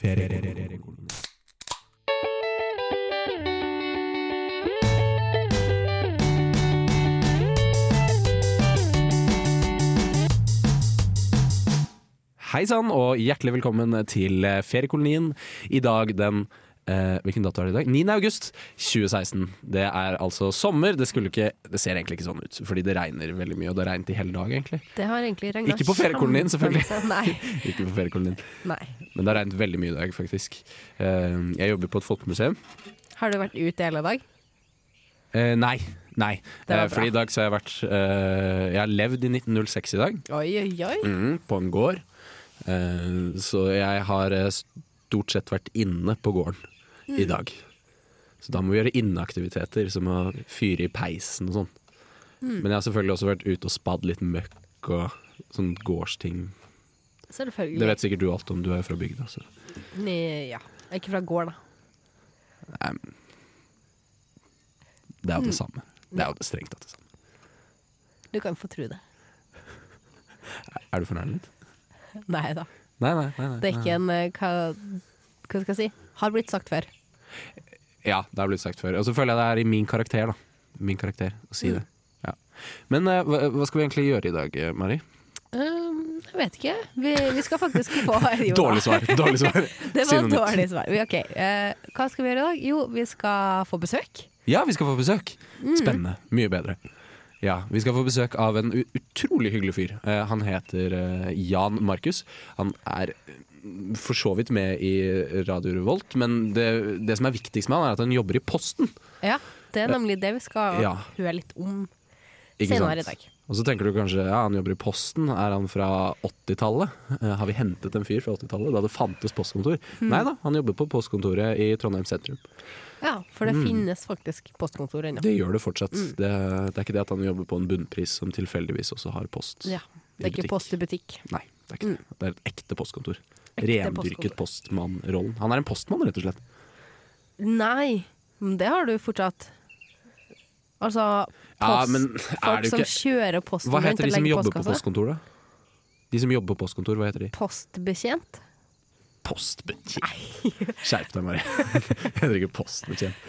Feriekolonien. Hei sann, og hjertelig velkommen til Feriekolonien. I dag den eh, Hvilken dato er det i dag? 9. august 2016. Det er altså sommer. Det, ikke, det ser egentlig ikke sånn ut, fordi det regner veldig mye. Og det har regnet i hele dag, egentlig. Det har egentlig Ikke på feriekolonien, selvfølgelig. Nei. Ikke på feriekolonien. Nei. Men det har regnet veldig mye i dag, faktisk. Eh, jeg jobber på et folkemuseum. Har du vært ute hele dag? Eh, nei. Nei. Det Eh, fordi i dag så har jeg vært eh, Jeg har levd i 1906 i dag, Oi, oi, oi. mm, på en gård. Eh, så jeg har eh, stort sett vært inne på gården i dag. Så da må vi gjøre inneaktiviteter, som å fyre i peisen og sånn. Men jeg har selvfølgelig også vært ute og spadd litt møkk og sånn gårdsting. Selvfølgelig. Det vet sikkert du alt om, du er jo fra bygda. Så. Nei, ja. Ikke fra gård, da. Nei, men det er jo det samme. Det er jo strengt tatt det samme. Du kan få tro det. Er du fornærmet? Nei da. Nei, nei. nei, nei. Det er ikke en eh, hva, hva skal jeg si? Har blitt sagt før. Ja, det har blitt sagt før. Og så føler jeg det er i min karakter, da. Min karakter å si det. Ja. Men uh, hva, skal vi egentlig gjøre i dag, eh, Mari? Um, jeg vet ikke. Vi, vi skal faktisk få jo. Dårlig svar. Dårlig svar. Det var et dårlig svar. Ok, uh, Hva skal vi gjøre i dag? Jo, vi skal få besøk. Ja, vi skal få besøk. Mm. Spennende. Mye bedre. Ja, Vi skal få besøk av en utrolig hyggelig fyr. Uh, han heter uh, Jan Markus. Han er eh, for så vidt med i Radio Revolt, men det, det som er viktigst med han, er at han jobber i Posten. Ja, Det er nemlig det vi skal Ja. høre litt om senere i dag. Og så tenker du kanskje ja, han jobber i Posten. Er han fra 80-tallet? Eh, har vi hentet en fyr fra 80-tallet da det fantes postkontor? Mm. Nei da, han jobber på postkontoret i Trondheim sentrum. Ja, For det finnes faktisk postkontor ennå. Mm. Det gjør det fortsatt. Mm. Det, det er ikke det at han jobber på en bunnpris som tilfeldigvis også har post. Ja, Det er ikke post i butikk. Nei, det er ikke det. Det er et ekte postkontor. Hmm. Ekte Rendyrket postmannrollen. Han er en postmann, rett og slett. Nei, men det har du fortsatt. Altså, Ja, men folk det som kjører posten Hva heter de som jobber jobber på postkontoret? postkontor, da? De som jobber på postkontor, hva heter de? Postbetjent? Postbetjent. Skjerp deg, Mari. Heter ikke postbetjent.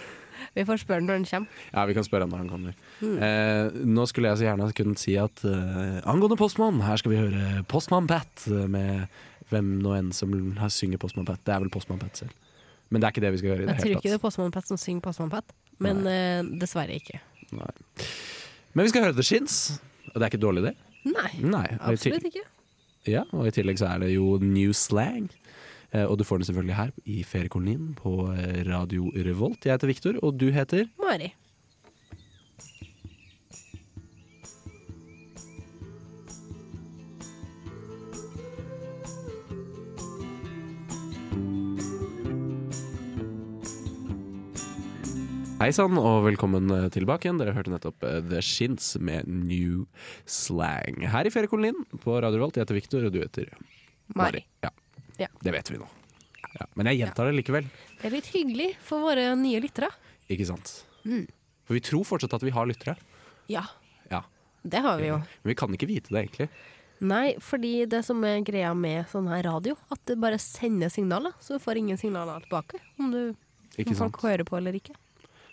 Vi får spørre når den kommer. Ja, vi kan spørre når han kommer. Mm. Eh, nå skulle jeg så gjerne kunnet si at eh, angående Postmann, her skal vi høre Postmann Pat eh, med hvem nå enn som synger Postmann Pat. Det er vel Postmann Pat selv. Men det er ikke det vi skal gjøre i Jeg tror ikke det er Postmann Pat som synger Postmann Pat, men eh, dessverre ikke. Nei. Men vi skal høre The Shins, og det er ikke dårlig det. Nei, Nei, absolutt ikke. ja, og i tillegg så er det jo new slang. Eh, og du får den selvfølgelig her i feriekolonien på eh, Radio Revolt. Jeg heter Viktor, og du heter Mari. Hei sann, og velkommen eh, tilbake igjen. Dere hørte nettopp eh, The Shins med New Slang. Her i feriekolonien på Radio Volt. Jeg heter Viktor, og du heter Mari. Ja. Ja. Det vet vi nå. Ja. Men jeg gjentar det likevel. Det er litt hyggelig for våre nye lyttere. Ikke sant? Mm. For vi tror fortsatt at vi har lyttere. Ja, Ja. det har vi jo. Men vi kan ikke vite det, egentlig. Nei, fordi det som er greia med sånn her radio, at det bare sender signaler, så du får ingen signaler tilbake om, du, om folk hører på eller ikke.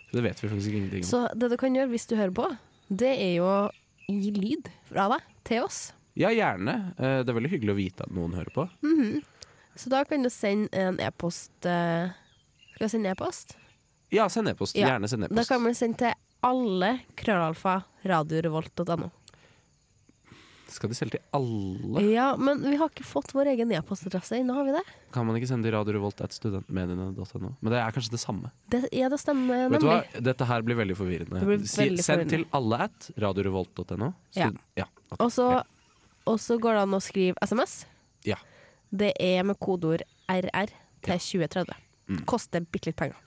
Så det vet vi faktisk ingenting om. Så det du kan gjøre hvis du hører på, det er jo å gi lyd fra deg til oss. Ja, gjerne. Eh, Det er veldig hyggelig å vite at noen hører på. Så da kan du sende en e-post eh, Skal jeg sende e-post? Ja, send e-post. Ja. Gjerne send e-post. Da kan man sende til alle krøllalfa radiorevolt.no. Skal de selge til alle? Ja, men vi har ikke fått vår egen e-postadresse ennå, har vi det? Kan man ikke sende til radiorevolt.studentmediene.no? Men det er kanskje det samme. det ja, det stemmer Vet du hva? Dette her blir veldig forvirrende. Blir veldig send forvirrende. til alle at radiorevolt.no. Ja. Ja. okay. Og så Ja. går det an å skrive SMS. Ja. Det er med kodeord RR til Ja. 2030. Mm. Koster bitte litt penger.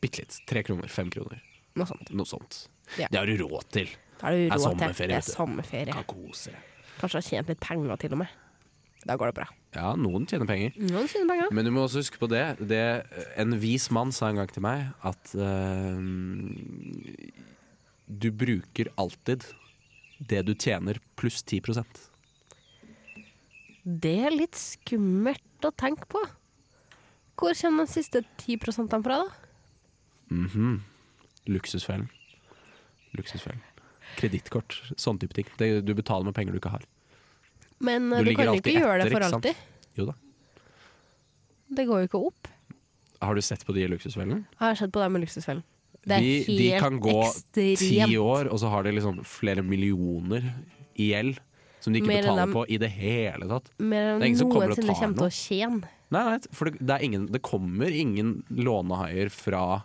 Bitte litt. Tre kroner, fem kroner. Noe sånt. Noe sånt. Det har du råd til. Da er du Det er sommerferie, Det er sommerferie. Kan kose deg. Kanskje har tjent litt penger til og med. Da går det bra. Ja, noen tjener penger. Noen tjener penger. Men du må også huske på det. det en vis mann sa en gang til meg at uh, du bruker alltid det du tjener pluss 10% Det er litt skummelt å tenke på. hvor kommer de siste 10% fra, da? Mhm. Luksusfellen. Luksusfellen. Kredittkort, sånn type ting. Det, du betaler med penger du ikke har. Men Du eh, du, kan jo ikke gjøre det for alltid. Jo da. Det går jo ikke opp. Har du sett på de i luksusfellen? Jeg har sett på dem med luksusfellen. Det er De, de kan gå ti år, og så har de liksom flere millioner i gjeld som de ikke Mer betaler dem- på i det hele tatt. Mer enn kommer noensinne kommer til å tjene. Nei, nei, for det, det, ingen, det kommer ingen lånehaier fra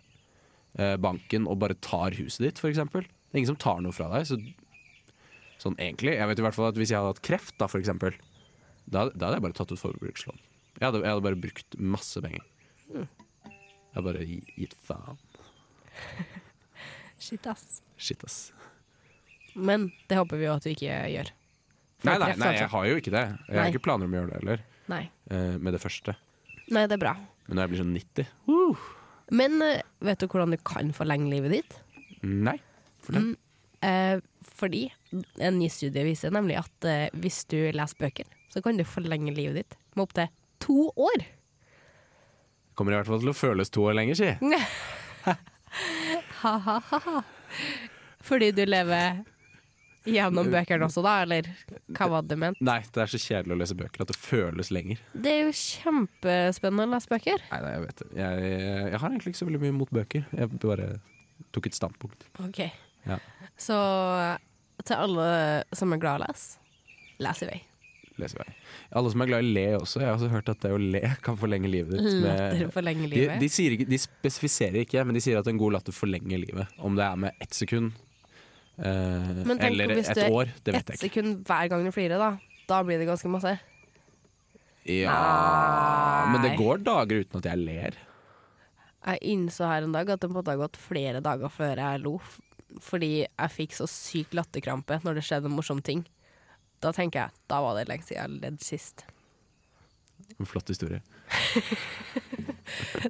eh, banken og bare tar huset ditt, f.eks. Det er ingen som tar noe fra deg. Så, sånn egentlig, jeg vet i hvert fall at Hvis jeg hadde hatt kreft, da, for eksempel, da, da hadde jeg bare tatt ut forbrukslån. Jeg hadde, jeg hadde bare brukt masse penger. Jeg hadde bare gitt faen. Shit, ass. Shit, ass. Men det håper vi jo at du ikke gjør. Nei, nei, nei, jeg har jo ikke det. Jeg har ikke planer om å gjøre det heller, Nei. Uh, med det første. Nei, det er bra. Men når jeg blir sånn 90 Men uh, vet du hvordan du kan forlenge livet ditt? Nei. Fortell. Mm. Eh, fordi en ny studie viser nemlig at eh, hvis du leser bøker, så kan du forlenge livet ditt med opptil to år. Kommer i hvert fall til å føles to år lenger, si. Ha-ha-ha. Fordi du lever gjennom bøkene også, da? Eller hva var det du mente? Nei, det er så kjedelig å lese bøker at det føles lenger. Det er jo kjempespennende å lese bøker. Nei, nei jeg vet det. Jeg, jeg har egentlig ikke så veldig mye mot bøker. Jeg bare tok et standpunkt. Ok. Ja. Så til alle som er glad i å lese, les i vei. Leser vei. Alle som er glad i å le også. Jeg har også hørt at det å le kan forlenge livet ditt. Latter forlenger de, livet. de, sier ikke, de spesifiserer ikke, men de sier at en god latter forlenger livet. Om det er med ett sekund eh, eller et år, det vet jeg ikke. sekund hver gang du flirer, da. Da blir det ganske masse. Ja, Nei. men det går dager uten at jeg ler. Jeg innså her en dag at det måtte ha gått flere dager før jeg lo. Fordi jeg fikk så sykt latterkrampe når det skjedde en morsom ting. Da tenker jeg, da var det lenge siden jeg ledd sist. En flott historie.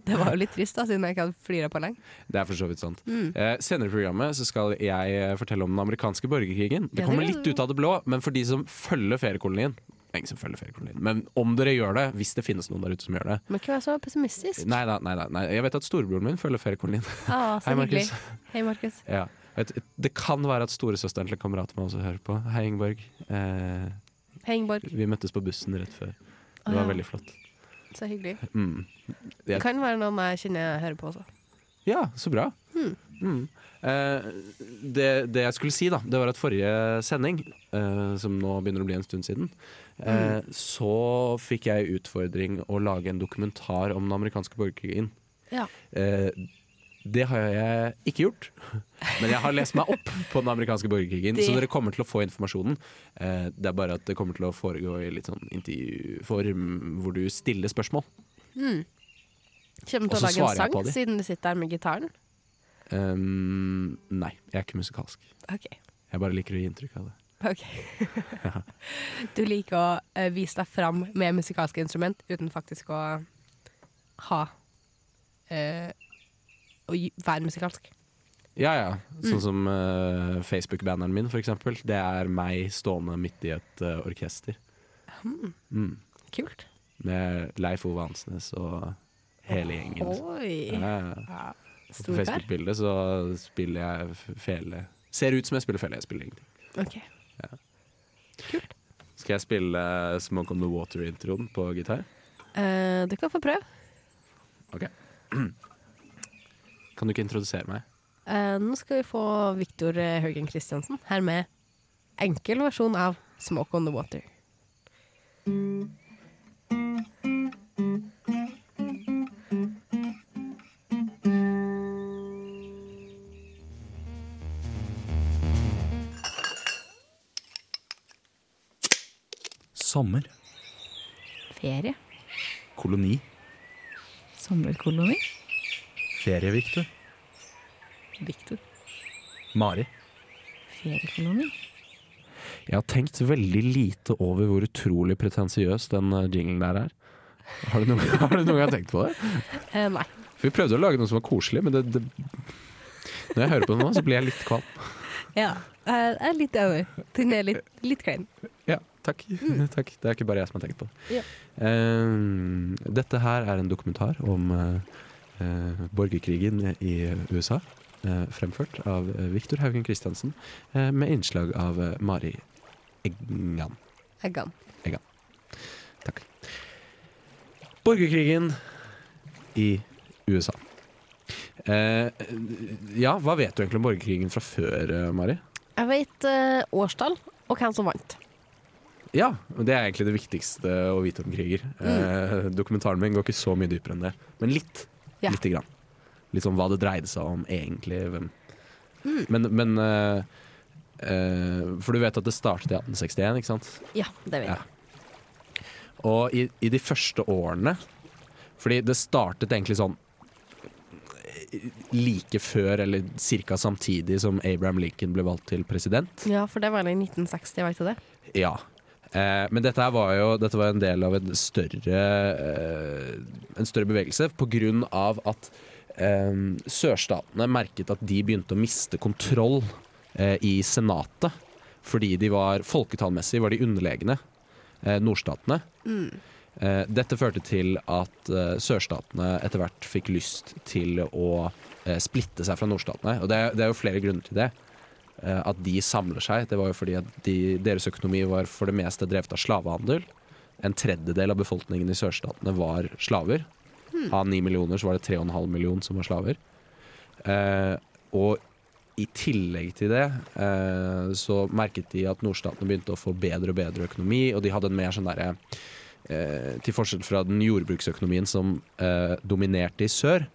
Det var jo litt trist, da, siden jeg ikke hadde flira på lenge. Det er for så vidt sant. Mm. Eh, senere i programmet så skal jeg eh, fortelle om den amerikanske borgerkrigen. Det kommer litt ut av det blå, men for de som følger feriekolonien er Ingen som følger feriekolonien, men om dere gjør det, hvis det finnes noen der ute som gjør det Men ikke vær så pessimistisk? Nei da, nei da. Jeg vet at storebroren min følger feriekolonien. Ah, Hei. Markus. Hei, Markus. Ja. Vet, det kan være at storesøsteren til en kamerat av meg også hører på. Hei, Ingeborg. Eh, Hei, Ingeborg. vi møttes på bussen rett før. Det Å, var ja. veldig flott. Så hyggelig. Mm. Det kan være noen jeg kjenner hører på også. Ja, så bra. Hmm. Mm. Eh, det, det jeg skulle si, da, det var at forrige sending, eh, som nå begynner å bli en stund siden, eh, så fikk jeg utfordring å lage en dokumentar om den amerikanske borgerkrigen. Ja. Det har jeg ikke gjort, men jeg har lest meg opp på den amerikanske borgerkrigen. Det- Så dere kommer til å få informasjonen. Eh, det er bare at det kommer til å foregå i litt sånn intervjuform, hvor du stiller spørsmål. Mm. Kommer du til å lage en sang siden du sitter der med gitaren? Um, nei, jeg er ikke musikalsk. Okay. Jeg bare liker å gi inntrykk av det. Ok. du liker å eh, vise deg fram med musikalske instrument uten faktisk å ha eh, Å være musikalsk. Ja, ja. Sånn Mm. som uh, Facebook-banneren min, for eksempel. Det er meg stående midt i et uh, orkester. Mm. Kult. Med Leif Ove Ansnes og hele gjengen. Oi. Ja, ja. Ja. På Facebook-bildet så spiller jeg fele. Ser ut som jeg spiller fele, jeg spiller ingenting. Ok. Skal jeg spille eh, Smoke on the Water-introen på gitar? Uh, du kan få prøve. Ok. Kan du ikke introdusere meg? Eh, nå skal vi få Viktor eh, Haugen Christiansen her med enkel versjon av 'Smoke on the Water'. Sommer. Ferie. Koloni. Sommerkoloni. Ferie, Victor. Victor. Mari. Feriekoloni. Jeg har tenkt veldig lite over hvor utrolig pretensiøs den eh, jinglen der er. Har du noen, har du noen gang tenkt på det? Eh, nei. For Vi prøvde å lage noe som var koselig, men det, det Når jeg hører på det nå, så blir jeg litt kvalm. Ja, eh, jeg er litt enig. Den er litt, litt klein. Ja. takk. takk. Det er ikke bare jeg som har tenkt på det. Ja. Uh, dette her er en dokumentar om eh, borgerkrigen i USA. eh, fremført av eh, Viktor Haugen Christiansen, eh, med innslag av eh, Mari Eggan. Eggan. Takk. Borgerkrigen i USA. Eh, ja, hva vet du egentlig om borgerkrigen fra før, eh, Mari? Jeg vet eh, årstall og hvem som vant. Ja, det er egentlig det viktigste å vite om kriger. Eh, dokumentaren min går ikke så mye dypere enn det, men litt. Ja. Lite grann. Litt sånn hva det dreide seg om egentlig. Hvem. Men, men uh, uh, For du vet at det startet i 1861, ikke sant? Ja, det vet Ja. jeg. Og i, i de første årene Fordi det startet egentlig sånn eh, like før, eller ca. samtidig som Abraham Lincoln ble valgt til president. Ja, for det var i 1960, vet du det? Ja. Eh, men dette her var jo dette var en del av en større, eh, en større bevegelse av at eh, sørstatene merket at de begynte å miste kontroll eh, i senatet. Fordi de var folketallmessig var de underlegne eh, nordstatene. Eh, dette førte til at sørstatene etter hvert fikk lyst til å splitte seg fra nordstatene. Og det, er- det er jo flere grunner til det. Eh, at de samler seg. Det var jo fordi de, deres økonomi var for det meste drevet av slavehandel. En tredjedel av befolkningen i sørstatene var slaver. Av ni millioner så var det tre og en halv million som var slaver. Eh, og i tillegg til det eh, så merket de at nordstatene begynte å få bedre og bedre økonomi, og de hadde en mer sånn derre eh, Til forskjell fra den jordbruksøkonomien som eh, dominerte i sør,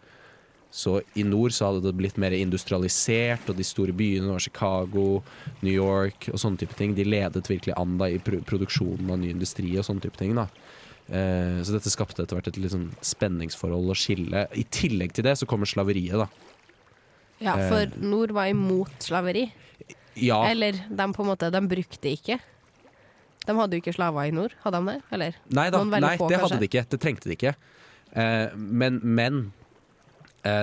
så i nord så hadde det blitt mer industrialisert, og de store byene var Chicago, New York og sånne type ting. De ledet virkelig an da i produksjonen av ny industri og sånne type ting. da. Eh, så dette skapte etter hvert et litt sånn spenningsforhold og skille. I tillegg til det så kommer slaveriet, da. Ja, Eh. for nord var imot slaveri. Ja, Eller de på en måte, de brukte ikke. De hadde jo ikke slaver i nord, hadde de det? Eller? Nei da, nei, få, det kanskje? hadde de ikke. Det trengte de ikke. Eh, men men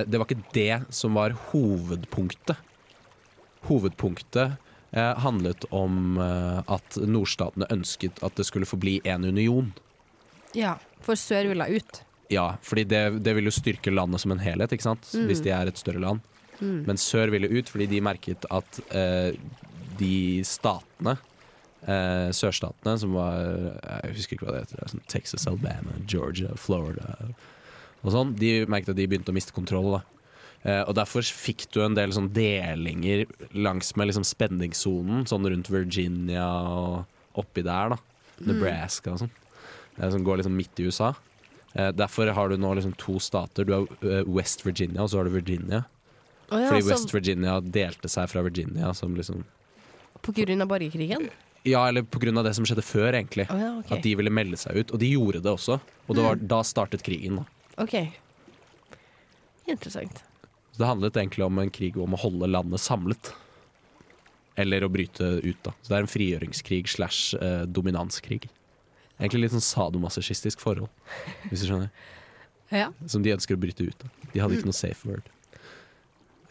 det var ikke det som var hovedpunktet. Hovedpunktet eh, handlet om eh, at nordstatene ønsket at det skulle forbli en union. Ja, for sør ville ut. Ja, fordi det, det vil jo styrke landet som en helhet, ikke sant? Mm. hvis de er et større land. Men sør ville ut fordi de merket at eh, de statene eh, Sørstatene, som var Jeg husker ikke hva det heter. er Sånn Texas, Alabama, Georgia, Florida og sånn. De merket at de begynte å miste kontroll. Da. Uh, og Derfor fikk du en del sånn delinger langs med liksom spenningssonen, sånn rundt Virginia og oppi der. da Nebraska og sånn. Uh, som går liksom midt i USA. Uh, derfor har du nå liksom to stater. Du har West Virginia, og så har du Virginia. Oh, ja, Fordi så West Virginia delte seg fra Virginia som liksom på grunn av borgerkrigen? Ja, eller av det som skjedde før, egentlig. Oh, ja, ok. Mm. At de ville melde seg ut. Og de gjorde det også. Og det var, da startet krigen. da Ok. Interessant. Så det handlet egentlig om en krig om å holde landet samlet. Eller å bryte ut, da. Så det er en frigjøringskrig slash eh, dominanskrig. Egentlig litt sånn sadomasochistisk forhold, hvis du skjønner. Ja. Som de ønsker å bryte ut. Da. De hadde ikke noe safe word.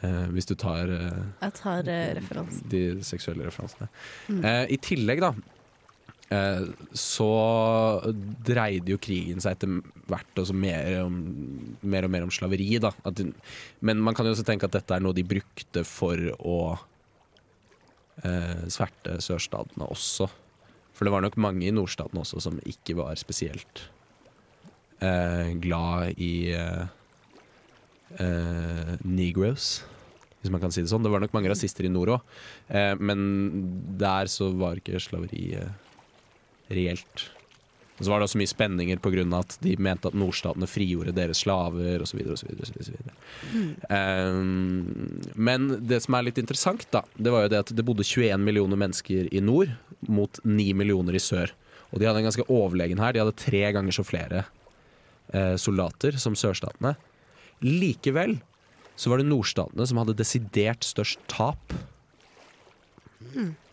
Eh, hvis du tar eh, Jeg tar uh, de seksuelle referansene. Mm. Eh, I tillegg, da, eh, så dreide jo krigen seg etter hvert også mer, om, mer og mer om slaveri. Da. Men man kan jo også tenke at dette er noe de brukte for å eh, sverte sørstatene også. For det var nok mange i nordstatene også som ikke var spesielt eh, glad i eh, eh, Negroes, hvis man kan si det sånn. Det var nok mange rasister i nord òg, eh, men der så var ikke slaveri eh, reelt. Og så var det også mye spenninger pga. at de mente at nordstatene frigjorde deres slaver osv. Um, men det som er litt interessant, da, det var jo det at det bodde 21 millioner mennesker i nord mot 9 millioner i sør. Og de hadde en ganske overlegen her. De hadde tre ganger så flere eh, soldater som sørstatene. Likevel så var det nordstatene som hadde desidert størst tap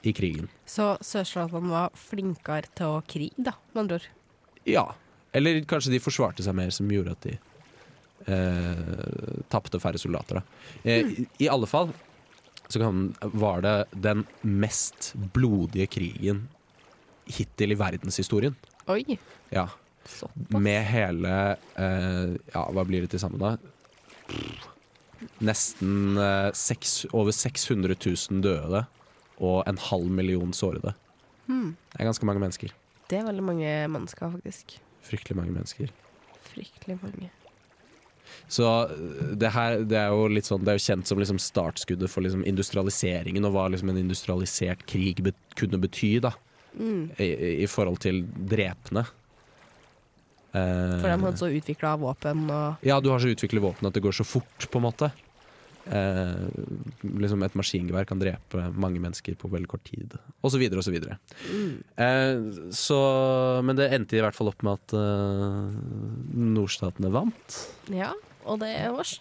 i krigen. Så sørstatene var flinkere til å krige, da, med andre ord. Ja. Eller kanskje de forsvarte seg mer, som gjorde at de eh, tapte færre soldater. Da. Eh, i, I alle fall så kan, var det den mest blodige krigen hittil i verdenshistorien. Oi. Ja. Såpass. Med hele eh, Ja, hva blir det til sammen, da? Nesten eh, seks, over 600 000 døde og en halv million sårede. Hmm. Det er ganske mange mennesker. Det er veldig mange mennesker, faktisk. Fryktelig mange mennesker. Fryktelig mange. Så eh, det her det er jo litt sånn Det er jo kjent som liksom startskuddet for liksom industrialiseringen, og hva liksom en industrialisert krig be kunne bety, da. Mm. I, i forhold til drepende. Eh, For de hadde så utvikla våpen og Ja, du har så utviklet våpen at det går så fort, på en måte. Eh, liksom et maskingevær kan drepe mange mennesker på veldig kort tid, og så videre og så videre. mm. Eh, så, men det endte i hvert fall opp med at eh, nordstatene vant. Ja, og det var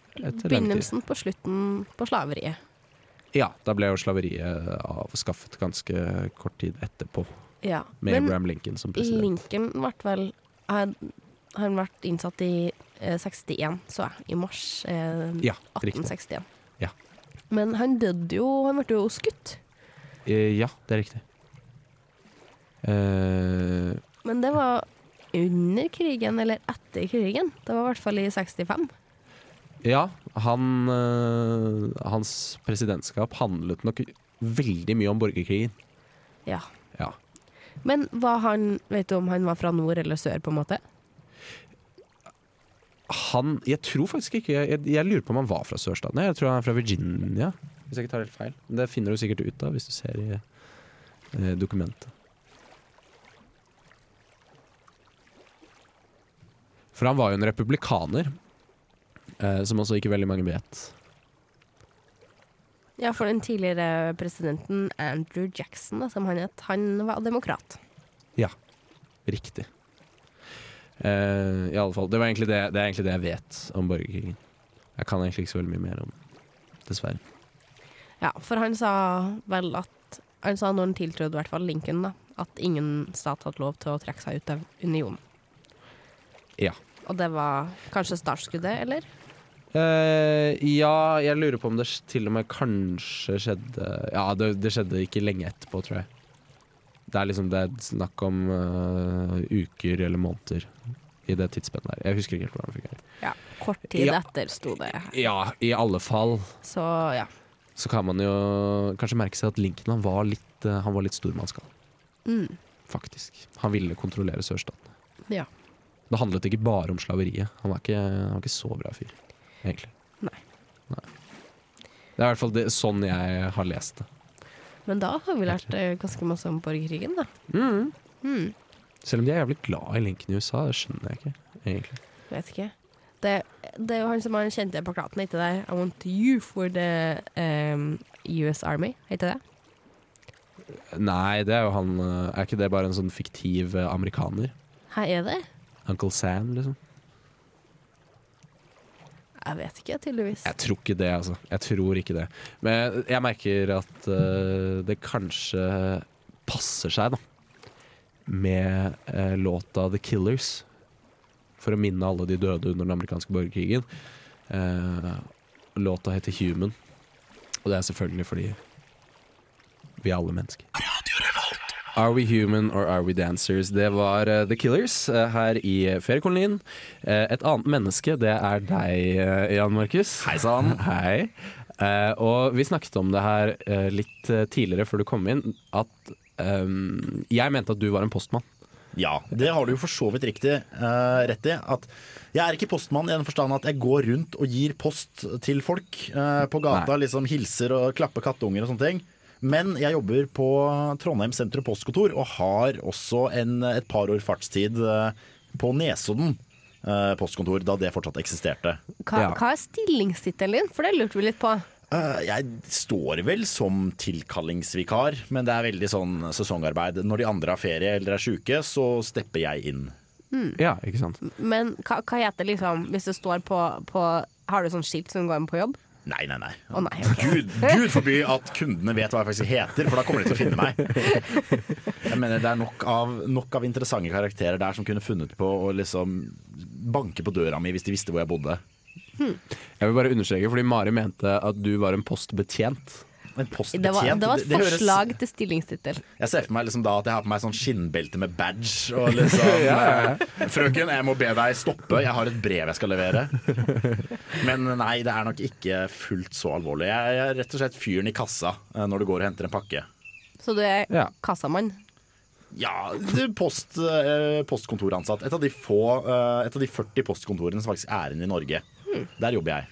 begynnelsen på slutten på slaveriet. Ja, da ble jo slaveriet avskaffet ganske kort tid etterpå, Ja. med Men Abraham Lincoln som president. Lincoln ble vel Han han ble innsatt i eh, 61, så jeg. I mars eh, Ja, riktig. 1861. Men han døde jo Han ble jo skutt. Eh, ja, det er riktig. Eh, Men det var under krigen, eller etter krigen. Det var i hvert fall i 65. ja, han eh, Hans presidentskap handlet nok veldig mye om borgerkrigen. Ja. Ja. Men var han Vet du om han var fra nord eller sør, på en måte? Han Jeg tror faktisk ikke Jeg, jeg lurer på om han var fra sørstaten. Jeg tror han er fra Virginia, hvis jeg ikke tar helt feil. Men det finner du sikkert ut av hvis du ser i eh, dokumentet. For han var jo en republikaner, eh, som også ikke veldig mange vet. Ja, for den tidligere presidenten Andrew Jackson, da, som han het, han var demokrat. Ja, Riktig. Eh, I alle fall, det, det, det er egentlig det jeg vet om borgerkrigen. Jeg kan egentlig ikke så veldig mye mer om det, dessverre. Ja, for han sa vel at Han sa når han tiltrådte, i hvert fall Lincoln, da, at ingen stat hadde lov til å trekke seg ut av unionen. Ja. Og det var kanskje startskuddet, eller? Uh, ja, jeg lurer på om det til og med kanskje skjedde Ja, det, det skjedde ikke lenge etterpå, tror jeg. Det er liksom det er snakk om uh, uker eller måneder i det tidsspennet der. Jeg husker ikke helt hvordan det fungerer. Ja. Kort tid Ja. etter, sto det. Ja, i alle fall Så ja. så kan man jo kanskje merke seg at Lincoln han var litt, eh, han var litt stormannsgal, Mm. faktisk. Han ville kontrollere sørstaten. Ja. Det handlet ikke bare om slaveriet. Han var ikke, han var ikke så bra fyr, egentlig. Nei. Nei. Det er i hvert fall det, sånn jeg har lest det. Men da har vi lært eh, ganske masse om borgerkrigen, da. Mm. Mm. Selv om de er jævlig glad i Lincoln i USA, det skjønner jeg ikke, egentlig. Vet ikke. Det, det er jo han som har den kjente plakaten, heter det I want you for the um, US Army, heter det? Nei, det er jo han eh, Er ikke det bare en sånn fiktiv eh, amerikaner? Her er det? Uncle Sam, liksom? Jeg vet ikke, tydeligvis. Jeg tror ikke det, altså. Jeg tror ikke det. Men jeg merker at uh, det kanskje passer seg, da. Med uh, låta The Killers. For å minne alle de døde under den amerikanske borgerkrigen. Uh, låta heter Human. Og det er selvfølgelig fordi vi er alle mennesker. Are we human or are we dancers? Det var uh, The Killers uh, her i feriekolonien. Uh, et annet menneske, det er deg, Jan Markus. Hei sann. Hei. Og vi snakket om det her litt tidligere før du kom inn, at um, jeg mente at du var en postmann. Ja, det har du jo for så vidt riktig uh, rett i. At jeg er ikke postmann i den forstand at jeg går rundt og gir post til folk uh, på gata. Nei. Liksom hilser og klapper kattunger og sånne ting. Men jeg jobber på Trondheim sentrum postkontor og har også en, et par år fartstid eh, på Nesodden eh, postkontor, da det fortsatt eksisterte. Hva, Ja. hva er stillingstittelen din? For det lurte vi litt på. Eh, Jeg står vel som tilkallingsvikar, men det er veldig sånn sesongarbeid. Når de andre har ferie eller er sjuke, så stepper jeg inn. Ja, ikke sant? Men hva, hva heter liksom Hvis det står på, på Har du sånn skilt som går med på jobb? Nei, nei, nei. Oh, nei, okay. Gud, Gud forby at kundene vet hva jeg faktisk heter, for da kommer de til å finne meg. Jeg mener Det er nok av, nok av interessante karakterer der som kunne funnet på å liksom banke på døra mi hvis de visste hvor jeg bodde. Jeg vil bare understreke, fordi Mari mente at du var en postbetjent. En Det var, det var et det høres- forslag til stillingstittel. Jeg ser for meg liksom da at jeg har på meg sånn skinnbelte med badge og liksom eh, Frøken, jeg må be deg stoppe, jeg har et brev jeg skal levere. Men nei, det er nok ikke fullt så alvorlig. Jeg er rett og slett fyren i kassa eh, når du går og henter en pakke. Så du er Ja. kassamann. Ja, post, eh, postkontoransatt. Et av de få eh, Et av de 40 postkontorene som faktisk er igjen i Norge. Der jobber jeg.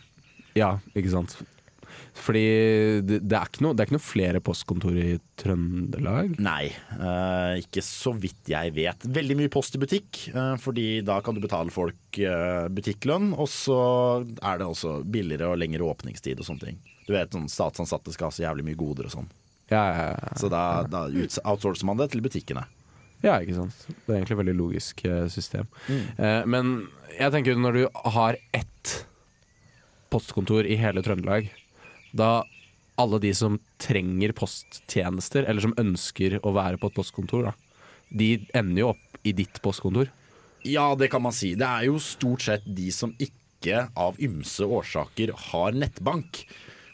Ja, ikke sant. Fordi det, det, er ikke noe, det er ikke noe flere postkontor i Trøndelag. Nei, uh, ikke så vidt jeg vet. Veldig mye post i butikk, uh, fordi da kan du betale folk uh, butikklønn. Og så er det også billigere og lengre åpningstid og sånne ting. Du vet, sånn Statsansatte skal ha så jævlig mye goder og sånn. Ja, ja, ja. Så da, da outsourcer man det til butikkene. Ja, ikke sant. Det er egentlig et veldig logisk system. Eh, men jeg tenker når du har ett postkontor i hele Trøndelag, da alle de som trenger posttjenester, eller som ønsker å være på et postkontor, da, de ender jo opp i ditt postkontor. Ja, det kan man si. Det er jo stort sett de som ikke av ymse årsaker har nettbank.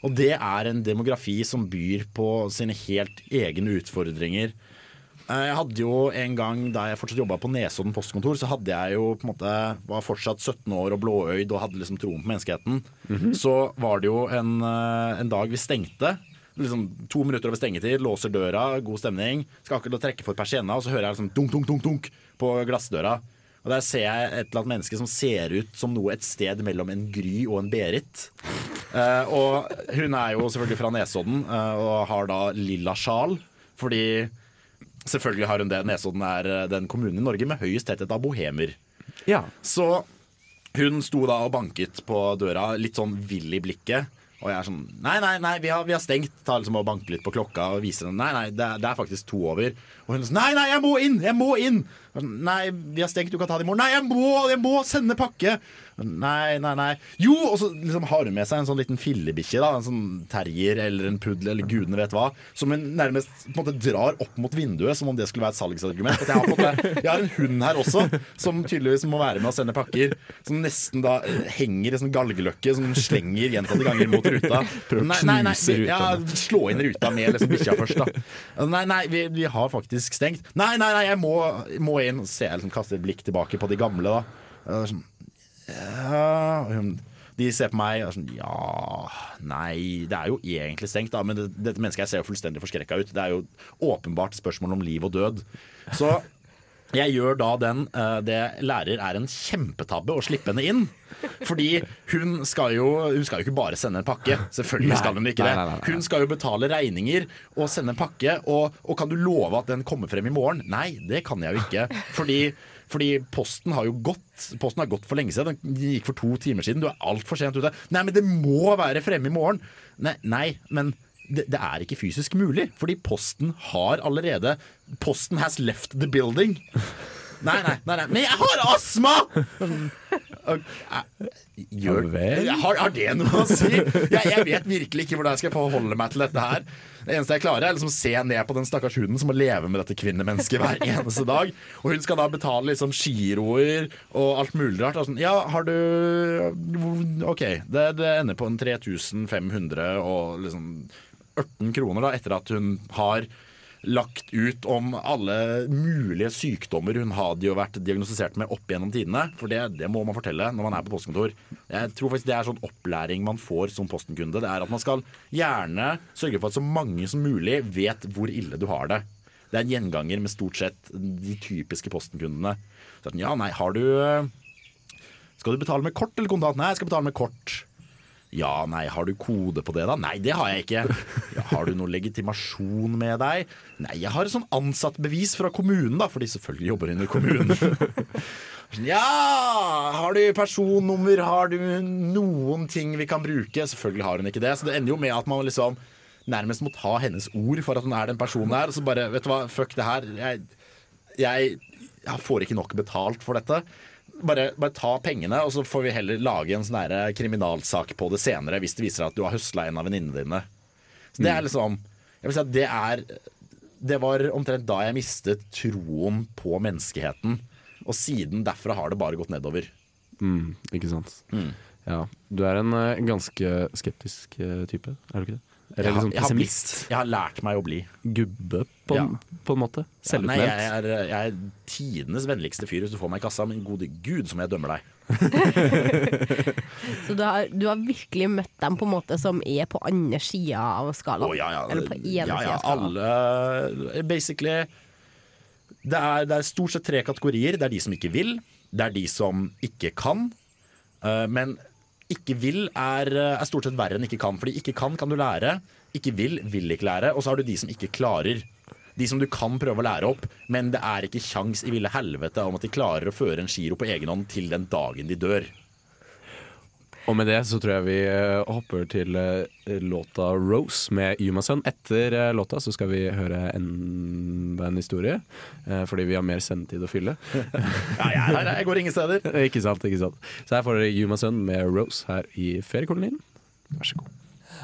Og det er en demografi som byr på sine helt egne utfordringer. Eh, Jeg hadde jo en gang da jeg fortsatt jobba på Nesodden postkontor, så hadde jeg jo på en måte var fortsatt 17 år og blåøyd og hadde liksom troen på menneskeheten. Så var det jo en, eh, en dag vi stengte. Liksom To minutter over stengetid, låser døra, god stemning. Skal akkurat trekke for persienna, og så hører jeg liksom dunk, dunk, dunk, dunk på glassdøra. Og Der ser jeg et eller annet menneske som ser ut som noe et sted mellom en Gry og en Berit. Eh, og hun er jo selvfølgelig fra Nesodden eh, og har da lilla sjal. Fordi selvfølgelig har hun det. Nesodden er eh, den kommunen i Norge med høyest tetthet av bohemer. Ja. Så hun sto da og banket på døra, litt sånn vill i blikket. Og jeg er sånn Nei, nei, nei, vi har, vi har stengt. Tar liksom og banker litt på klokka og viser den. Nei, nei, det er, det er faktisk to over. Og hun sånn Nei, nei, jeg må inn! Jeg må inn! Sånn, Nei, vi har stengt, du kan ta det i morgen. Nei, jeg må, jeg må sende pakke! Nei, nei, nei. Jo! Og så liksom har hun med seg en sånn liten fillebikkje. En sånn terrier eller en puddel eller gudene vet hva. Som hun nærmest på en måte drar opp mot vinduet, som om det skulle være et salgsargument. Jeg, har måte, jeg har en hund her også, som tydeligvis må være med å sende pakker. Som nesten da eh, henger i sånn galgeløkke som slenger gjentatte ganger mot ruta. Prøv å Nei, nei, nei, knuse ruta Ja, slå inn ruta med liksom bikkja først, da. Nei, nei, vi, vi har faktisk stengt. Nei, nei, nei, jeg må, må inn. Så jeg liksom kaster et blikk tilbake på de gamle, da. Ja, de ser på meg og er sånn Ja, nei, det er jo egentlig stengt, da. Men det, dette mennesket ser jo fullstendig forskrekka ut. Det er jo åpenbart spørsmål om liv og død. Så jeg gjør da den eh, det lærer er en kjempetabbe å slippe henne inn. Fordi hun skal jo Hun skal jo ikke bare sende en pakke. Selvfølgelig skal hun ikke Nei, det. nei, nei, nei. Hun skal jo betale regninger og sende en pakke. Og, og kan du love at den kommer frem i morgen? Nei, det kan jeg jo ikke. Fordi, fordi posten har jo gått Posten har gått for lenge siden. Den gikk for to timer siden. Du er altfor sent ute. Nei, men det må være fremme i morgen. Nei, nei men det, det er ikke fysisk mulig, fordi Posten har allerede Posten has left the building. Nei, nei, nei, nei. men jeg har astma! Gjør, har, har det noe å si? Jeg, jeg vet virkelig ikke hvordan jeg skal forholde meg til dette her. Det eneste jeg klarer, er liksom å se ned på den stakkars hunden som må leve med dette kvinnemennesket hver eneste dag. Og hun skal da betale liksom giroer og alt mulig rart. Sånn, ja, har du OK, det, det ender på en 3500 og liksom 18 kroner da, etter at hun har lagt ut om alle mulige sykdommer hun hadde jo vært diagnostisert med opp gjennom tidene. For det, det må man fortelle når man er på postkontor. Jeg tror faktisk det er sånn opplæring man får som postenkunde. Det er at man skal gjerne sørge for at så mange som mulig vet hvor ille du har det. Det er en gjenganger med stort sett de typiske postenkundene. Så at, ja, nei, har du Skal du betale med kort eller kontant? Nei, jeg skal betale med kort. Ja, nei, har du kode på det da? Nei, det har jeg ikke. Ja, har du noe legitimasjon med deg? Nei, jeg har et sånn ansattbevis fra kommunen da, for de selvfølgelig jobber under kommunen. Ja, har du personnummer? Har du noen ting vi kan bruke? Selvfølgelig har hun ikke det, så det ender jo med at man liksom nærmest må ta hennes ord for at hun er den personen der, og så bare, vet du hva, fuck det her. Jeg, jeg, jeg får ikke nok betalt for dette. Bare, bare ta pengene, og så får vi heller lage en sånn der kriminalsak på det senere hvis det viser at du har høsla en av venninnene dine. Så det er liksom Jeg vil si at det er Det var omtrent da jeg mistet troen på menneskeheten. Og siden derfra har det bare gått nedover. Mm, ikke sant. Ja. Du er en eh, ganske skeptisk eh, type, er du ikke det? Eller Jeg har, liksom jeg, har blitt, pessimist. jeg har lært meg å bli. Gubbe, på, Ja. på en måte. Ja, nei, jeg, er, jeg er tidenes vennligste fyr hvis du får meg i kassa, men gode gud som jeg dømmer deg. Så du har, du har virkelig møtt dem på en måte som er på andre sida av skalaen? Oh, ja, ja. Eller på ene ja, ja, av skalaen? alle Basically det er, det er stort sett tre kategorier. Det er de som ikke vil, det er de som ikke kan. Uh, men ikke vil er, er stort sett verre enn ikke kan. Fordi ikke kan, kan du lære. Ikke vil, vil ikke lære. Og så har du de som ikke klarer. De som du kan prøve å lære opp, men det er ikke kjangs i ville helvete om at de klarer å føre en giro på egen hånd til den dagen de dør. Og med det så tror jeg vi eh, hopper til eh, låta 'Rose' med Yumasun. Etter eh, låta så skal vi høre enda en historie, fordi vi har mer sendetid å fylle. Ja, jeg, er her, jeg går ingen steder. ikke sant, ikke sant. Så her får dere Yumasun med 'Rose' her i feriekolonien. Vær så god.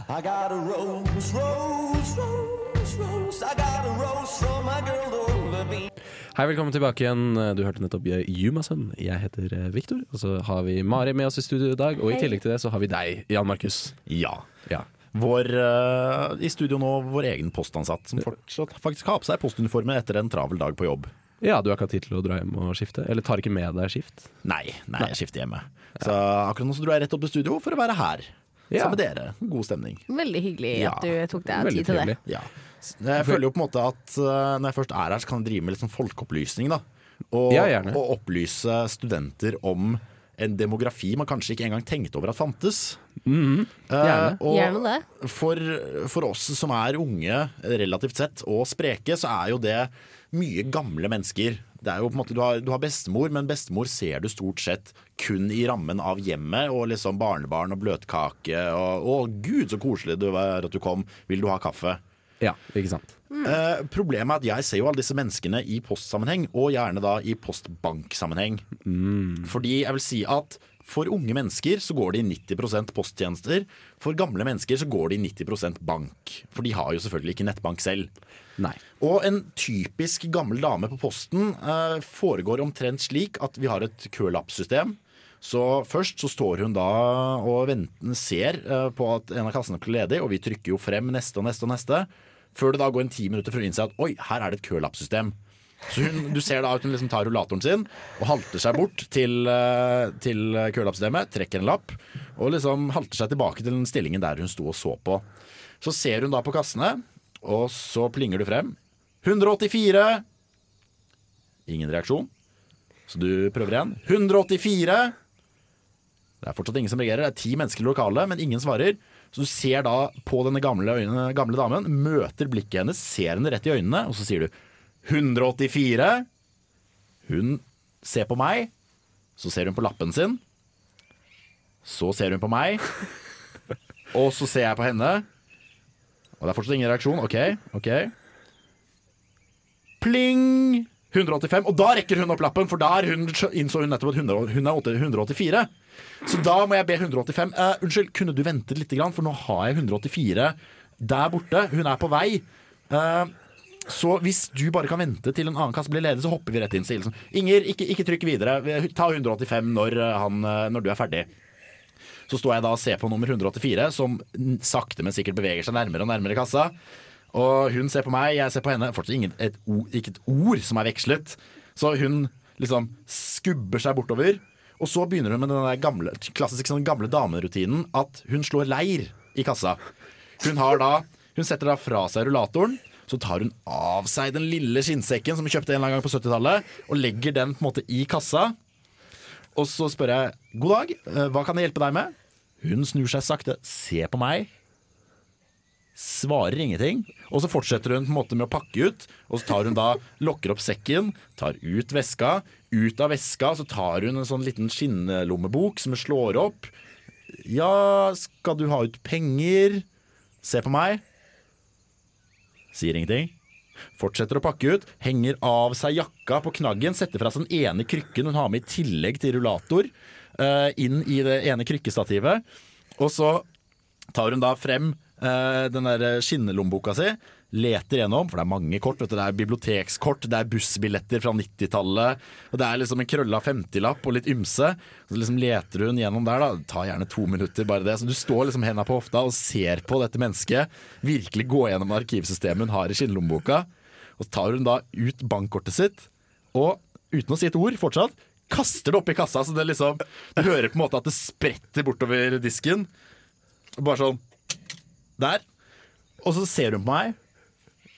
I got a rose, rose, rose, rose. I got a rose from my girl Olivine. Hei, velkommen tilbake igjen. Du hørte nettopp Jumasønn. Jeg heter Viktor. Victor, og så har vi Mari med oss i studio i dag. Og i tillegg til det så har vi deg, Jan Markus. Ja. Ja. Vår, uh, I studio nå vår egen postansatt, som fortsatt faktisk har på seg postuniformen etter en travel dag på jobb. ja, du har ikke hatt tid til å dra hjem og skifte? Eller tar ikke med deg skift? Nei, nei, jeg skifter hjemme. Så akkurat nå så dro jeg rett opp til studio for å være her. Ja. Sammen med dere. God stemning. Veldig hyggelig Ja, at du tok deg tid til det. Ja. Jeg føler jo på en måte at eh, når jeg først er her, så kan jeg drive med litt sånn folkeopplysning. da Og, Ja, og opplyse studenter om en demografi man kanskje ikke engang tenkte over at fantes. Mm, Mhm. Gjerne. Gjerne det. For, for oss som er unge, relativt sett, og spreke, så er jo det mye gamle mennesker. Det er jo på en måte, du har, du har bestemor, men bestemor ser du stort sett kun i rammen av hjemmet. Og liksom barnebarn og bløtkake og 'Å, gud, så koselig det var at du kom. Vil du ha kaffe?' Ja, ikke sant. Eh, problemet er at jeg ser jo alle disse menneskene i postsammenheng, og gjerne da i postbanksammenheng. Fordi jeg vil si at for unge mennesker så går det i 90% posttjenester. For gamle mennesker så går det i 90% bank. For de har jo selvfølgelig ikke nettbank selv. Nei. Og en typisk gammel dame på posten eh, foregår omtrent slik at vi har et kølappsystem. Så først så står hun da og venter, ser eh, på at en av kassene blir ledig, og vi trykker jo frem neste og neste og neste. Før det da går en ti minutter før hun innser at oi, her er det et kølappsystem. Så hun, du ser da at hun liksom tar rullatoren sin og halter seg bort til, eh, til kølappsystemet, trekker en lapp og liksom halter seg tilbake til den stillingen der hun sto og så på. Så ser hun da på kassene, og så plinger du frem. 184! Ingen reaksjon. Så du prøver igjen. 184! Det er fortsatt ingen som reagerer. Det er ti mennesker i lokalet, men ingen svarer. Så du ser da på denne gamle, øynene, gamle damen, møter blikket hennes, ser henne rett i øynene, og så sier du 184. Hun ser på meg. Så ser hun på lappen sin. Så ser hun på meg. Og så ser jeg på henne. Og det er fortsatt ingen reaksjon. OK, OK. Pling! 185. Og da rekker hun opp lappen, for der hun, innså hun nettopp at hun er 184. Så da må jeg be 185 Uh, Unnskyld, kunne du ventet litt, for nå har jeg 184 der borte. Hun er på vei. Uh, så hvis du bare kan vente til en annen kasse blir ledig, så hopper vi rett inn. Sier liksom, Inger, ikke, ikke trykk videre. Ta 185 når, eh, han, eh, når du er ferdig. Så står jeg da og ser på nummer 184, som sakte, men sikkert beveger seg nærmere og nærmere kassa. Og hun ser på meg, jeg ser på henne. Fortsatt ingen, et, ikke et ord som er vekslet. Så hun liksom skubber seg bortover. Og så begynner hun med den gamle, klassiske sånn gamle damerutinen at hun slår leir i kassa. Hun, har da, hun setter da fra seg rullatoren. Så tar hun av seg den lille skinnsekken som hun kjøpte en eller annen gang på 70-tallet, og legger den på en måte i kassa. Og så spør jeg god dag, eh, hva kan jeg hjelpe deg med? Hun snur seg sakte, ser på meg, svarer ingenting. Og så fortsetter hun på en måte med å pakke ut, og så tar hun da, lokker opp sekken, tar ut veska. Ut av veska så tar hun en sånn liten skinnlommebok som hun slår opp. Ja, skal du ha ut penger? Se på meg. Sier ingenting. Fortsetter å pakke ut, henger av seg jakka på knaggen, setter fra seg den ene krykken hun har med i tillegg til rullator, eh, inn i det ene krykkestativet. Og så tar hun da frem den der skinnelommeboka si, leter gjennom, for det er mange kort. Du, det er bibliotekskort, det er bussbilletter fra 90-tallet. Og det er liksom en krølla 50-lapp og litt ymse. Så liksom leter hun gjennom der, da. Det tar gjerne to minutter, bare det. Så du står liksom henda på hofta og ser på dette mennesket virkelig gå gjennom arkivsystemet hun har i skinnlommeboka. Og så tar hun da ut bankkortet sitt, og uten å si et ord fortsatt, kaster det opp i kassa. Så det liksom Du hører på en måte at det spretter bortover disken. Bare sånn Der. Og så ser hun på meg.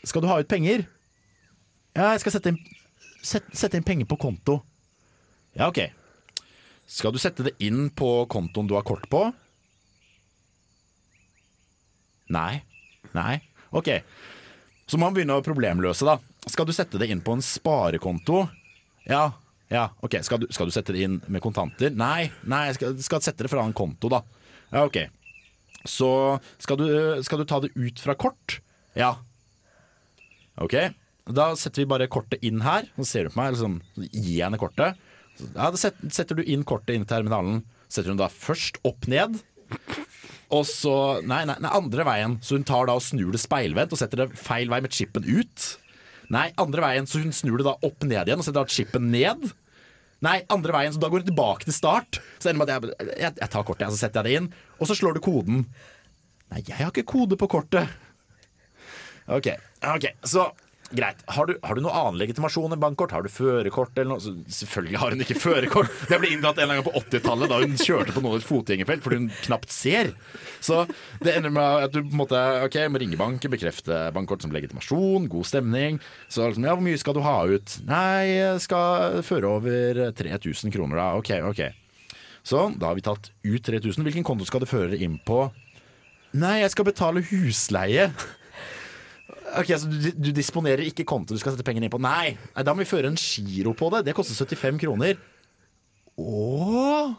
Skal du ha ut penger? Ja, jeg skal sette inn, set, sette inn penger på konto. Ja, OK. Skal du sette det inn på kontoen du har kort på? Nei. Nei. OK. Så må man begynne å problemløse, da. Skal du sette det inn på en sparekonto? Ja. Ja, ok. Skal du, skal du sette det inn med kontanter? Nei, nei, jeg skal, skal sette det fra en konto, da. Ja, ok. Så skal du, skal du ta det ut fra kort? Ja. Ok. Da setter vi bare kortet inn her. Så ser du på meg, liksom, gi henne kortet. Ja, da setter du inn kortet inn i terminalen. Setter hun da først opp ned. Og så nei, nei, nei, andre veien. Så hun tar da og snur det speilvendt og setter det feil vei med chipen ut. Nei, andre veien, så hun snur det da opp ned igjen og setter da chipen ned. Nei, andre veien, så da går du tilbake til start. Så ender med at jeg, jeg, jeg tar kortet, så setter jeg det inn, og så slår du koden. Nei, jeg har ikke kode på kortet. Ok, ok, så greit. Har du, har du noe annen legitimasjon enn bankkort? Har du førerkort eller noe? Så, selvfølgelig har hun ikke førerkort. Det ble inntatt en gang på 80-tallet da hun kjørte på noe fotgjengerfelt fordi hun knapt ser. Så det ender med at du på en måte Ok, må ringe banken, bekrefte bankkort som legitimasjon, god stemning. Så liksom, ja, hvor mye skal du ha ut? Nei, jeg skal føre over 3000 kroner da. Ok, ok. Så da har vi tatt ut 3000. Hvilken konto skal du føre inn på? Nei, jeg skal betale husleie. Ok, så du, du disponerer ikke konto du skal sette pengene inn på? Nei, Nei, da må vi føre en giro på det. Det koster 75 kroner. Åh,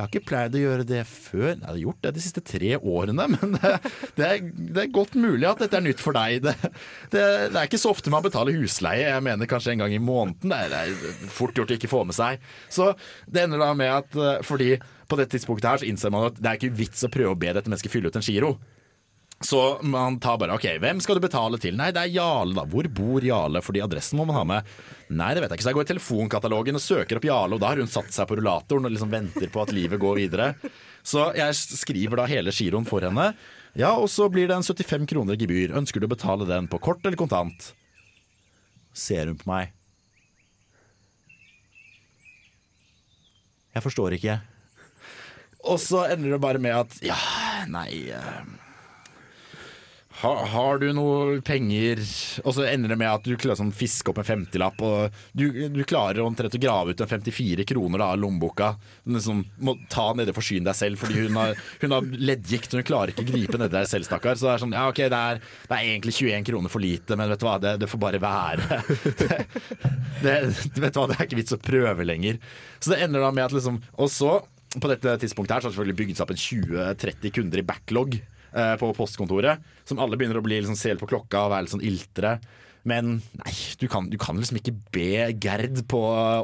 jeg har ikke pleid å gjøre det før. Jeg har gjort det de siste tre årene, men det, det, er, det er godt mulig at dette er nytt for deg. Det, det, er ikke så ofte man betaler husleie. Jeg mener kanskje en gang i måneden. Det er fort gjort å ikke få med seg. Så det ender da med at eh, fordi på dette tidspunktet her så innser man at det er ikke vits å prøve å be dette mennesket fylle ut en giro. Så man tar bare OK, hvem skal du betale til? Nei, det er Jarle, da. Hvor bor Jarle? Fordi adressen må man ha med. Nei, det vet jeg ikke. Så jeg går i telefonkatalogen og søker opp Jarle, og da har hun satt seg på rullatoren og liksom venter på at livet går videre. Så jeg skriver da hele giroen for henne. Ja, og så blir det en 75 kroner gebyr. Ønsker du å betale den på kort eller kontant? Ser hun på meg. Jeg forstår ikke. Og så ender det bare med at ja, nei eh, ha, har du noe penger Og så ender det med at du klarer sånn fiske opp en 50-lapp, og du, du klarer omtrent å grave ut en 54 kroner av lommeboka. Liksom, må ta nede og forsyne deg selv, fordi hun har, hun har leddgikt, og hun klarer ikke å gripe nedi der selv, stakkar. Så det er sånn, ja ok, det er, det er egentlig 21 kroner for lite, men vet du hva, det, det får bare være. Det, det, vet du hva, det er ikke vits å prøve lenger. Så det ender da med at liksom Og så, på dette tidspunktet her, så har det selvfølgelig bygd seg opp en 20-30 kunder i backlog eh, på postkontoret. Som alle begynner å bli liksom, se på klokka og være litt sånn iltre. Men nei, du kan, du kan liksom ikke be Gerd på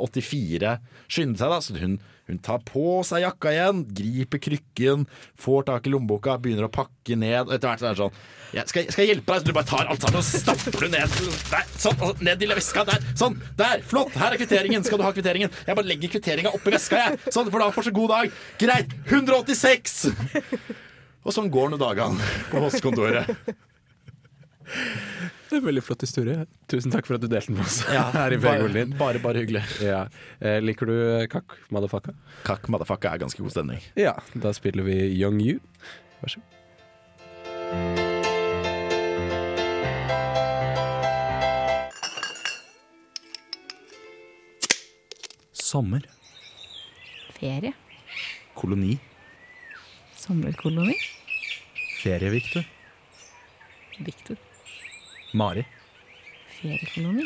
84 skynde seg, da. Så hun, hun tar på seg jakka igjen, griper krykken, får tak i lommeboka, begynner å pakke ned. Og etter hvert så er det sånn ja, skal, jeg- skal jeg hjelpe deg? Så du bare tar alt sammen og stapper det ned. Der, sånn, ned i veska. Der. Sånn. Der. Flott. Her er kvitteringen. Skal du ha kvitteringen? Jeg bare legger kvitteringa oppi veska, jeg. Sånn, for da får så god dag. Greit. 186! Og sånn går nå dagene på postkontoret. Det er en veldig flott historie. Tusen takk for at du delte den med oss Ja, her i bare, din. bare, bare hyggelig. Ja. Eh, liker du kakk, motherfucker? Kakk motherfucker er ganske god stemning. Ja, da spiller vi Young You. Vær så god. Sommer. Ferie. Koloni. Sommerkoloni. Ferie, Victor. Victor. Mari. Feriekoloni.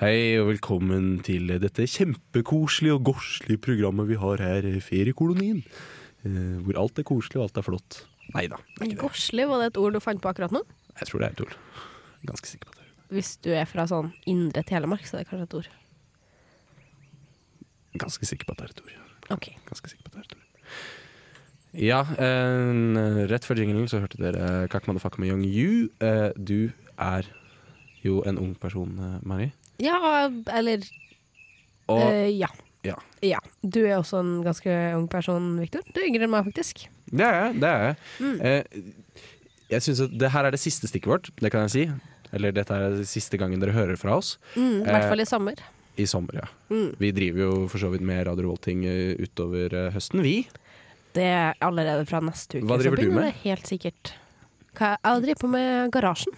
Hei og velkommen til dette kjempekoselige og godslige programmet vi har her, Feriekolonien. Eh, hvor alt er koselig og alt er flott. Nei da. Gorslig, var det et ord du fant på akkurat nå? Jeg tror det er et ord. Ganske sikker på det. Hvis du er fra sånn indre Telemark, så er det kanskje et ord. Ganske sikker på at det er et ord. Ok. Ganske sikker på at det er et ord. Ja, eh, rett før jinglen så hørte dere Kak Motherfucker med Young You. Eh, du er jo en ung person, Marie Mari. Ja, eller Og eh, ja. ja. Du er også en ganske ung person, Victor. Du er yngre enn meg, faktisk. det er jeg. Det er jeg. Mm. Eh, jeg synes at det her er det siste stikket vårt, det kan jeg si. Eller dette er det siste gangen dere hører fra oss. Mm, I Eh, hvert fall i sommer. I sommer, ja. Mm. Vi driver jo for så vidt med Radio Revolt-ting eh, utover eh, høsten, vi. Det er allerede fra neste uke. Hva driver du med? det Helt sikkert. Jeg driver på med Garasjen.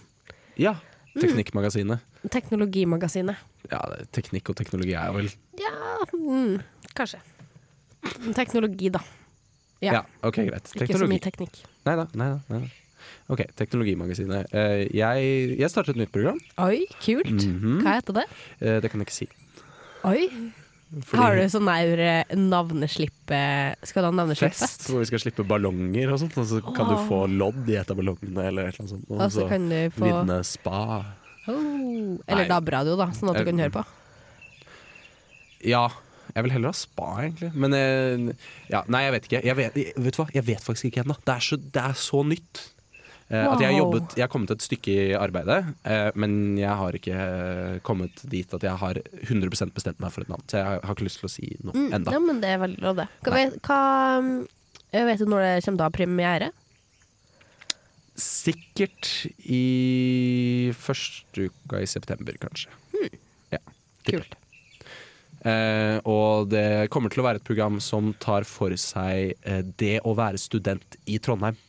Ja. Mm. Teknikkmagasinet. Teknologimagasinet. Ja, teknikk og teknologi er vel Ja, mm, kanskje. Teknologi, da. Ja. Ja, ok, greit. Ikke så mye teknikk. Nei da. Nei da. Ok, Teknologimagasinet. Eh, jeg, jeg startet et nytt program. Oi, kult. Mhm. Hva heter det? Eh, det kan jeg ikke si. Oi. Fordi- Har du sånn eh, navneslippe Skal du ha fest, hvor vi skal slippe ballonger og sånt. Og så kan du få lodd i et av ballongene eller et eller annet sånt. Og så kan du få vinne spa. oh. Eller. DAB-radio, da, sånn at du kan høre på. Ja, jeg vil heller ha spa, egentlig. Men eh, ja, nei, jeg vet ikke. Jeg vet, vet du hva? Jeg vet faktisk ikke ennå. Det, det er så nytt. Eh, At jeg har, jobbet, jeg har kommet et stykke i arbeidet, eh, men jeg har ikke eh, kommet dit at jeg har 100 bestemt meg for et navn. Så jeg har ikke lyst til å si noe Mm, enda. ja, men det er veldig lov, det. Hva, hva vet du når det kommer da premiere? Sikkert i første uka i september, kanskje. Ja. Kult. Eh, og det kommer til å være et program som tar for seg eh, det å være student i Trondheim.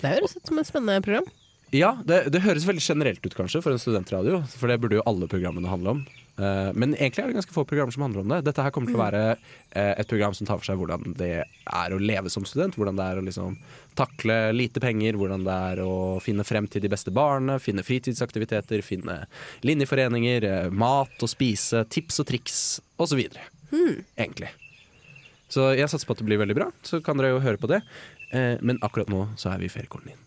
Det høres ut som et spennende program. Ja, det, det høres veldig generelt ut kanskje for en studentradio, for det burde jo alle programmene handle om. Uh, men egentlig er det ganske få programmer som handler om det. Dette her kommer til å være uh, et program som tar for seg hvordan det er å leve som student. Hvordan det er å liksom takle lite penger, hvordan det er å finne frem til de beste barna, finne fritidsaktiviteter, finne linjeforeninger, uh, mat å spise, tips og triks osv. Egentlig. Så jeg satser på at det blir veldig bra, så kan dere jo høre på det. Eh, men akkurat nå så er vi i feriekolonien.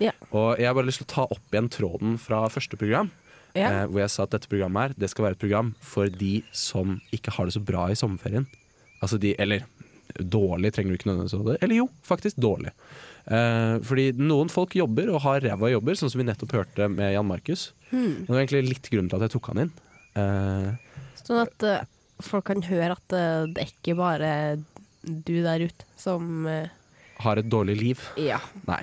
Ja. Og jeg har bare lyst til å ta opp igjen tråden fra første program. Ja. Eh, hvor jeg sa at dette programmet her Det skal være et program for de som ikke har det så bra i sommerferien. Altså de, Eller dårlig trenger du ikke nødvendigvis å det. Eller jo, faktisk dårlig. Eh, fordi noen folk jobber og har ræva jobber, sånn som vi nettopp hørte med Jan Markus. Hmm. Det var egentlig litt grunnen til at jeg tok han inn. Eh, Sånn at uh, folk kan høre at uh, det er ikke bare du der ute som eh, har et dårlig liv. Ja. Nei.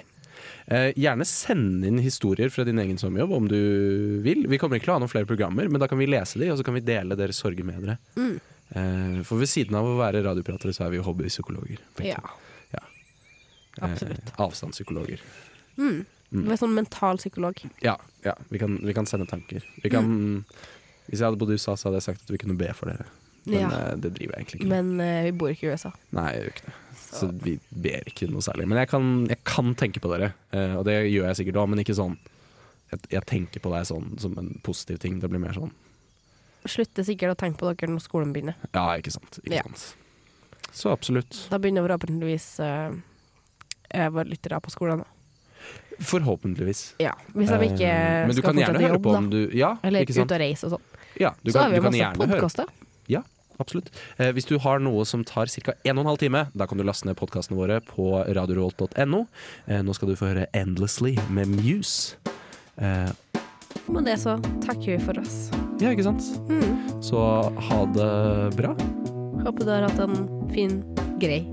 Eh, gjerne send inn historier fra din egen sommerjobb om du vil. Vi kommer ikke til å ha noen flere programmer, men da kan vi lese de, og så kan vi dele deres sorger med dere. Mm. Eh, for ved siden av å være radiopratere, så er vi jo hobbypsykologer. ja. Ja. Absolutt. Eh, avstandspsykologer. Mm. Mm. Vi er sånn mentalpsykolog. Ja, ja vi, kan, vi kan sende tanker. Vi kan, Hvis jeg hadde bodd i USA, så hadde jeg sagt at vi kunne be for dere. Men Ja. eh, det driver jeg egentlig ikke med. Men eh, vi bor ikke i USA. Nei, jeg gjør ikke det. Så vi ber ikke noe særlig. Men jeg kan, jeg kan tenke på dere, eh, og det gjør jeg sikkert òg, men ikke sånn jeg, jeg tenker på deg sånn som en positiv ting. Det blir mer sånn Slutter sikkert å tenke på dere når skolen begynner. ja, ikke sant. Ikke Ja. sant. Så absolutt. Da begynner forhåpentligvis uh, våre lyttere på skolen. da. Forhåpentligvis. Ja, Hvis de ikke uh, Men du skal kan gjerne høre jobb, på om du Ja, Eller ut og reise og sånn. Ja, Så kan, har vi jo masse podkaster. Ja, absolutt. Eh, hvis du har noe som tar ca. 1 12 time, da kan du laste ned podkastene våre på radiorolt.no. Eh, nå skal du få høre 'Endlessly' med Muse. Eh, Med det så takker vi for oss. ja, ikke sant? Mm. Så ha det bra. Håper du har hatt en fin, grei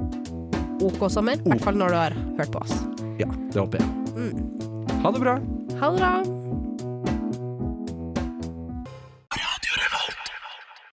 OK sommer. I hvert fall når du har hørt på oss. Ja, det håper jeg. Mm. Ha det bra. Ha det bra!